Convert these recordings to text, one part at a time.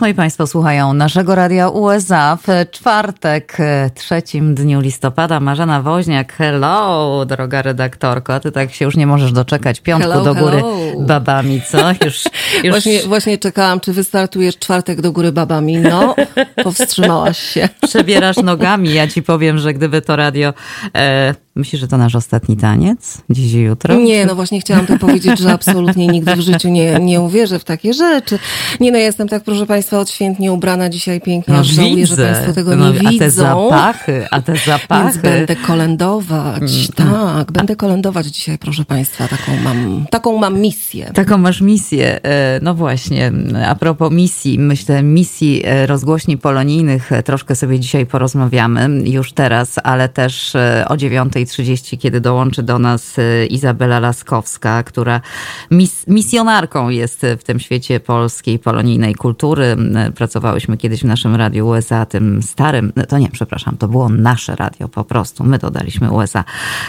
Moi Państwo słuchają naszego radia USA w czwartek, e, trzecim dniu listopada. Marzena Woźniak, hello, droga redaktorko. Ty tak się już nie możesz doczekać piątku hello, do góry hello. babami, co? Już, już... Właśnie, właśnie czekałam, czy wystartujesz czwartek do góry babami. No, powstrzymałaś się. Przebierasz nogami. Ja ci powiem, że gdyby to radio... E, myślisz, że to nasz ostatni taniec? Dziś i jutro? Nie, no właśnie chciałam to powiedzieć, że absolutnie nigdy w życiu nie, nie uwierzę w takie rzeczy. Nie no, ja jestem tak, proszę Państwa, odświętnie ubrana dzisiaj pięknie, No aż żałuję, że Państwo tego No, nie a widzą. te zapachy, a te zapachy. Więc będę kolędować. Tak, będę kolędować dzisiaj, proszę Państwa. Taką mam, taką mam misję. Taką masz misję. E, No właśnie, a propos misji, myślę, misji e, rozgłośni polonijnych e, troszkę sobie dzisiaj porozmawiamy już teraz, ale też o 9.30, kiedy dołączy do nas e, Izabela Laskowska, która mis misjonarką jest w tym świecie polskiej polonijnej kultury. E, Pracowałyśmy kiedyś w naszym radiu USA, tym starym, no to nie, przepraszam, to było nasze radio po prostu, my dodaliśmy USA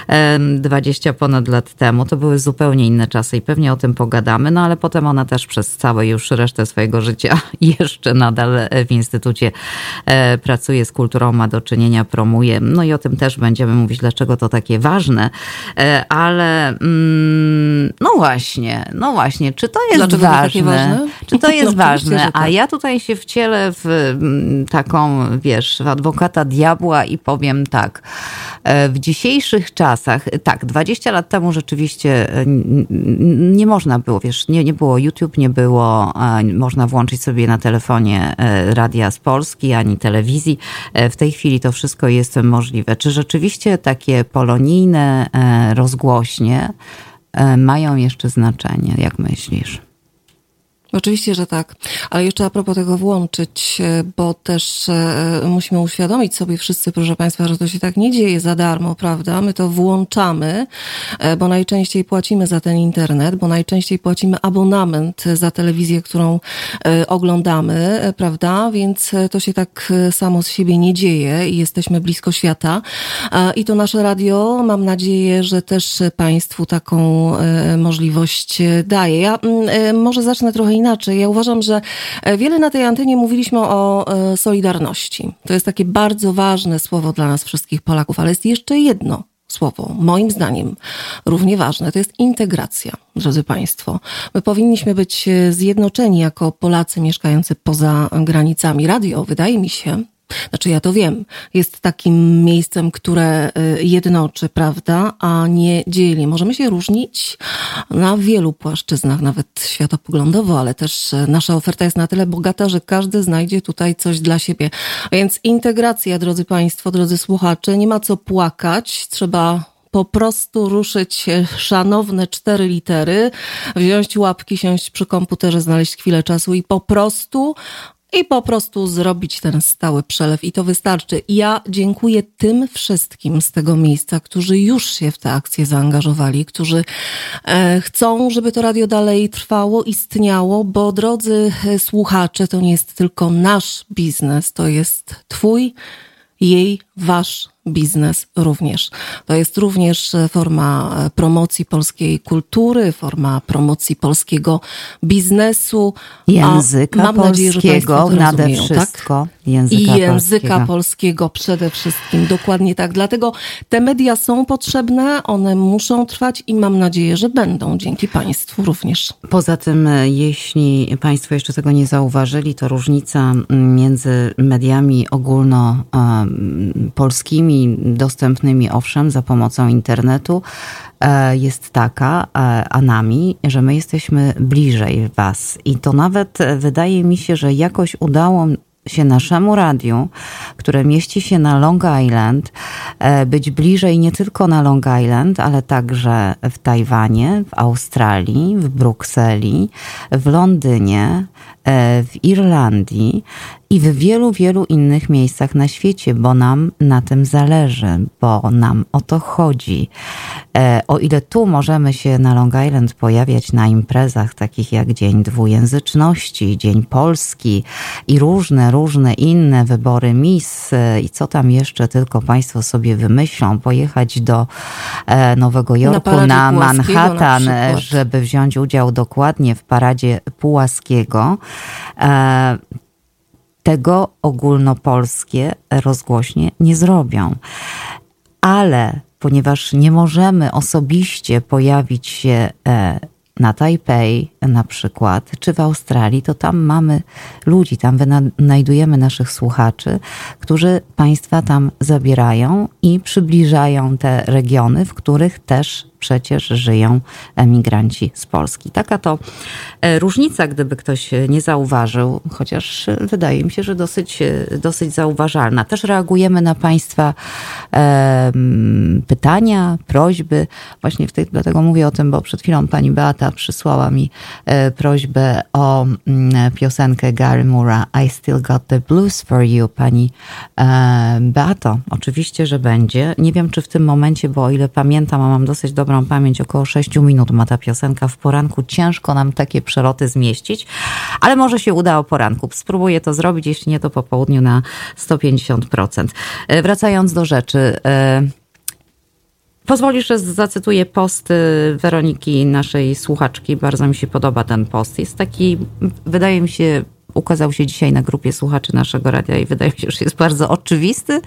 em, 20 ponad lat temu. To były zupełnie inne czasy i pewnie o tym pogadamy, no ale potem ona też przez całe już resztę swojego życia jeszcze nadal w Instytucie e, pracuje z kulturą, ma do czynienia, promuje. No i o tym też będziemy mówić, dlaczego to takie ważne. E, Ale mm, no właśnie, no właśnie, czy to jest Dlaczego to ważne? takie ważne? Czy to jest No, ważne? że A tak. ja tutaj się wcielę w mm, taką, wiesz, w adwokata diabła i powiem tak. E, W dzisiejszych czasach, tak, 20 lat temu rzeczywiście e, nie można było, wiesz, nie, nie było YouTube, nie było, e, można włączyć sobie na telefonie e, radia z Polski, ani telewizji. E, W tej chwili to wszystko jest możliwe. Czy rzeczywiście takie polonijne e, rozgłośnie e, mają jeszcze znaczenie, jak myślisz? Oczywiście, że tak. Ale jeszcze a propos tego włączyć, e, bo też e, musimy uświadomić sobie wszyscy, proszę Państwa, że to się tak nie dzieje za darmo, prawda? My to włączamy, e, bo najczęściej płacimy za ten internet, bo najczęściej płacimy abonament za telewizję, którą oglądamy, prawda? Więc to się tak samo z siebie nie dzieje i jesteśmy blisko świata. I to nasze radio, mam nadzieję, że też Państwu taką możliwość daje. Ja mm, może zacznę trochę inaczej. Ja uważam, że e, wiele na tej antenie mówiliśmy o e, solidarności. To jest takie bardzo ważne słowo dla nas wszystkich Polaków, ale jest jeszcze jedno słowo, moim zdaniem równie ważne, to jest integracja, drodzy Państwo. My powinniśmy być e, zjednoczeni jako Polacy mieszkający poza granicami. Radio, wydaje mi się, znaczy ja to wiem, jest takim miejscem, które y, jednoczy, prawda, a nie dzieli. Możemy się różnić na wielu płaszczyznach, nawet światopoglądowo, ale też y, nasza oferta jest na tyle bogata, że każdy znajdzie tutaj coś dla siebie. A więc integracja, drodzy Państwo, drodzy słuchacze, nie ma co płakać, trzeba po prostu ruszyć e, szanowne cztery litery, wziąć łapki, siąść przy komputerze, znaleźć chwilę czasu i po prostu i po prostu zrobić ten stały przelew i to wystarczy. Ja dziękuję tym wszystkim z tego miejsca, którzy już się w tę akcję zaangażowali, którzy e, chcą, żeby to radio dalej trwało, istniało, bo drodzy e, słuchacze, to nie jest tylko nasz biznes, to jest twój, jej, wasz biznes również. To jest również e, forma e, promocji polskiej kultury, forma promocji polskiego biznesu. a Języka mam nadzieję, że polskiego Państwo to nade rozumieją, tak? Języka I języka polskiego. polskiego przede wszystkim, dokładnie tak. Dlatego te media są potrzebne, one muszą trwać i mam nadzieję, że będą dzięki Państwu również. Poza tym, e, jeśli Państwo jeszcze tego nie zauważyli, to różnica między mediami ogólnopolskimi, dostępnymi owszem za pomocą internetu, e, jest taka, e, a nami, że my jesteśmy bliżej Was. I to nawet e, wydaje mi się, że jakoś udało się naszemu radiu, które mieści się na Long Island, e, być bliżej nie tylko na Long Island, ale także w Tajwanie, w Australii, w Brukseli, w Londynie, w Irlandii i w wielu, wielu innych miejscach na świecie, bo nam na tym zależy, bo nam o to chodzi. E, O ile tu możemy się na Long Island pojawiać na imprezach takich jak Dzień Dwujęzyczności, Dzień Polski i różne, różne inne wybory Miss e, i co tam jeszcze tylko Państwo sobie wymyślą, pojechać do e, Nowego Jorku na na Manhattan, e, przykład. żeby wziąć udział dokładnie w paradzie Pułaskiego. E, tego ogólnopolskie rozgłośnie nie zrobią. Ale ponieważ nie możemy osobiście pojawić się e, na Tajpej na przykład, czy w Australii, to tam mamy ludzi, tam wynajdujemy naszych słuchaczy, którzy Państwa tam zabierają i przybliżają te regiony, w których też przecież żyją emigranci z Polski. Taka to e, różnica, gdyby ktoś nie zauważył, chociaż wydaje mi się, że dosyć, e, dosyć zauważalna. Też reagujemy na Państwa e, pytania, prośby. Właśnie w tej, dlatego mówię o tym, bo przed chwilą pani Beata przysłała mi e, prośbę o piosenkę Gary Mura I Still Got the Blues for You. Pani e, Beato, oczywiście, że będzie. Nie wiem, czy w tym momencie, bo o ile pamiętam, a mam dosyć dobrą dobrą pamięć, około 6 minut ma ta piosenka w poranku. Ciężko nam takie przeloty zmieścić, ale może się uda o poranku. Spróbuję to zrobić, jeśli nie to po południu na 150%. E, wracając do rzeczy. E, pozwolisz, że zacytuję post Weroniki, naszej słuchaczki. Bardzo mi się podoba ten post. Jest taki, wydaje mi się, ukazał się dzisiaj na grupie słuchaczy naszego radia i wydaje mi się, że jest bardzo oczywisty,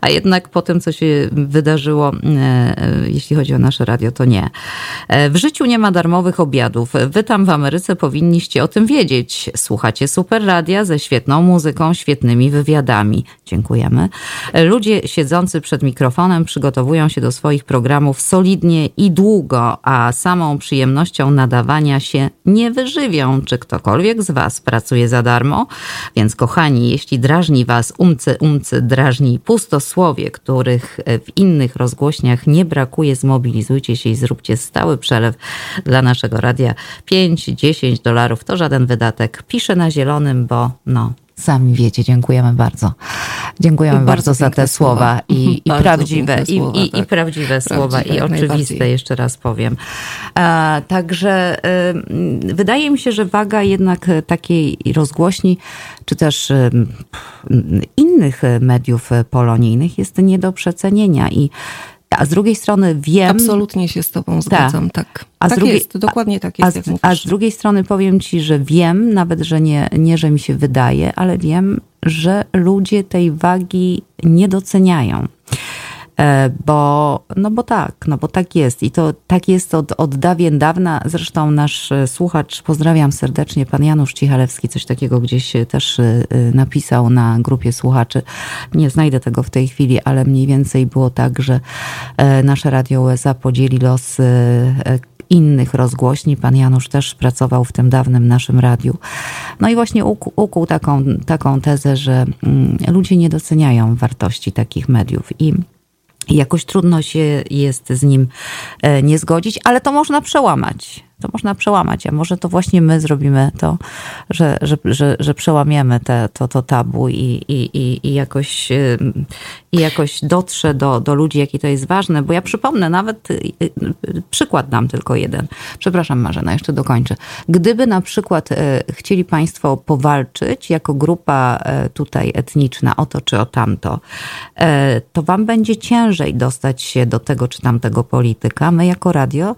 a jednak po tym, co się wydarzyło, e, e, jeśli chodzi o nasze radio, to nie. E, w życiu nie ma darmowych obiadów. Wy tam w Ameryce powinniście o tym wiedzieć. Słuchacie super radia ze świetną muzyką, świetnymi wywiadami. Dziękujemy. Ludzie siedzący przed mikrofonem przygotowują się do swoich programów solidnie i długo, a samą przyjemnością nadawania się nie wyżywią. Czy ktokolwiek z Was pracuje za darmo. Więc kochani, jeśli drażni was umcy, umcy, drażni pustosłowie, których w innych rozgłośniach nie brakuje, zmobilizujcie się i zróbcie stały przelew dla naszego radia. 5-10 dolarów to żaden wydatek. Piszę na zielonym, bo no, Sami wiecie, dziękujemy bardzo. Dziękujemy bardzo, bardzo za te słowa, i, i prawdziwe, i, słowa, i, tak. i, prawdziwe słowa, i oczywiste, jeszcze raz powiem. E, także e, wydaje mi się, że waga jednak takiej rozgłośni, czy też e, innych mediów polonijnych jest nie do przecenienia i a z drugiej strony wiem. Absolutnie się z Tobą zgadzam, tak. tak. A tak drugiej, jest, dokładnie tak jest. A, a z drugiej strony powiem Ci, że wiem, nawet że nie, nie, że mi się wydaje, ale wiem, że ludzie tej wagi nie doceniają. E, bo, no bo tak, no bo tak jest i to tak jest od, od dawien dawna. Zresztą nasz e, słuchacz, pozdrawiam serdecznie, pan Janusz Cichalewski, coś takiego gdzieś też e, napisał na grupie słuchaczy. Nie znajdę tego w tej chwili, ale mniej więcej było tak, że nasze Radio USA podzieli los innych rozgłośni. Pan Janusz też pracował w tym dawnym naszym radiu. No i właśnie ukuł taką, taką tezę, że mm, ludzie nie doceniają wartości takich mediów i jakoś trudno się jest z nim e, nie zgodzić, ale to można przełamać to można przełamać, a może to właśnie my zrobimy to, że, że, że, że przełamiemy te, to, to tabu i, i, i, jakoś, i jakoś dotrze do, do ludzi, jakie to jest ważne, bo ja przypomnę, nawet y, y, przykład dam tylko jeden. Przepraszam Marzena, jeszcze dokończę. Gdyby na przykład e, chcieli Państwo powalczyć jako grupa tutaj etniczna o to czy o tamto, to Wam będzie ciężej dostać się do tego czy tamtego polityka. My jako radio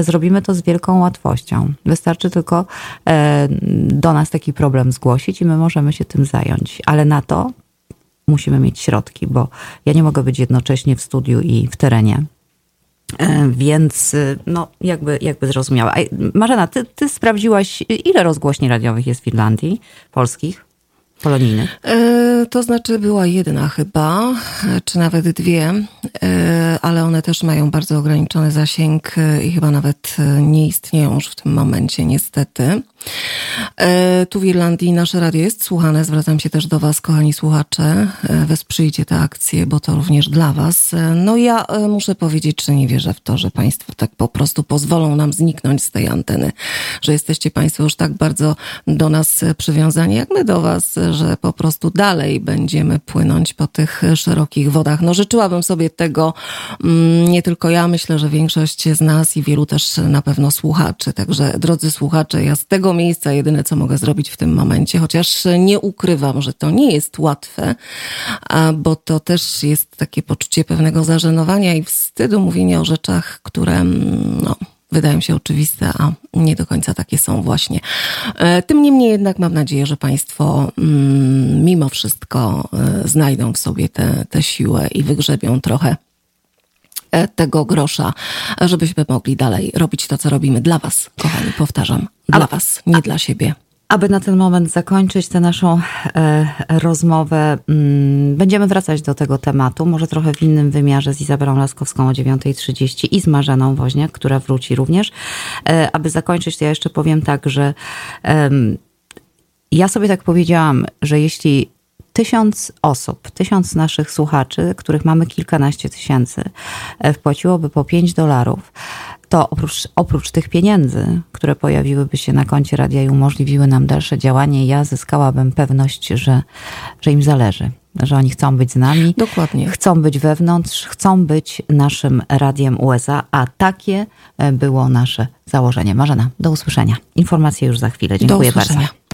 zrobimy to z wielką łatwością. Wystarczy tylko e, do nas taki problem zgłosić i my możemy się tym zająć. Ale na to musimy mieć środki, bo ja nie mogę być jednocześnie w studiu i w terenie. E, więc e, no, jakby, jakby zrozumiała. Marzena, ty, ty sprawdziłaś, ile rozgłośni radiowych jest w Finlandii, polskich? Polonijnych? E, to znaczy była jedna chyba, czy nawet dwie, e, ale one też mają bardzo ograniczony zasięg e, i chyba nawet nie istnieją już w tym momencie, niestety. Tu w Irlandii nasze radio jest słuchane. Zwracam się też do Was, kochani słuchacze. Wesprzyjcie tę akcję, bo to również dla Was. No ja muszę powiedzieć, że nie wierzę w to, że Państwo tak po prostu pozwolą nam zniknąć z tej anteny, że jesteście Państwo już tak bardzo do nas przywiązani, jak my do Was, że po prostu dalej będziemy płynąć po tych szerokich wodach. No życzyłabym sobie tego mm, nie tylko ja, myślę, że większość z nas i wielu też na pewno słuchaczy. Także drodzy słuchacze, ja z tego miejsca jedyne co mogę zrobić w tym momencie, chociaż nie ukrywam, że to nie jest łatwe, bo to też jest takie poczucie pewnego zażenowania i wstydu mówienia o rzeczach, które mm, no, wydają się oczywiste, a nie do końca takie są właśnie. E, tym niemniej jednak mam nadzieję, że Państwo, mm, mimo wszystko e, znajdą w sobie tę siłę i wygrzebią trochę e, tego grosza, żebyśmy mogli dalej robić to, co robimy dla Was, kochani, powtarzam, dla a, Was, nie a, dla siebie. Aby na ten moment zakończyć tę naszą e, rozmowę, mm, będziemy wracać do tego tematu, może trochę w innym wymiarze z Izabelą Laskowską o 9.30 i z Marzeną Woźniak, która wróci również. E, aby zakończyć, to ja jeszcze powiem tak, że e, ja sobie tak powiedziałam, że jeśli tysiąc osób, tysiąc naszych słuchaczy, których mamy kilkanaście tysięcy, e, wpłaciłoby po 5 dolarów, to oprócz, oprócz tych pieniędzy, które pojawiłyby się na koncie radia i umożliwiły nam dalsze działanie, ja zyskałabym pewność, że, że im zależy, że oni chcą być z nami. Dokładnie. Chcą być wewnątrz, chcą być naszym radiem USA, a takie e, było nasze założenie. Marzena, do usłyszenia. Informacje już za chwilę. Dziękuję bardzo.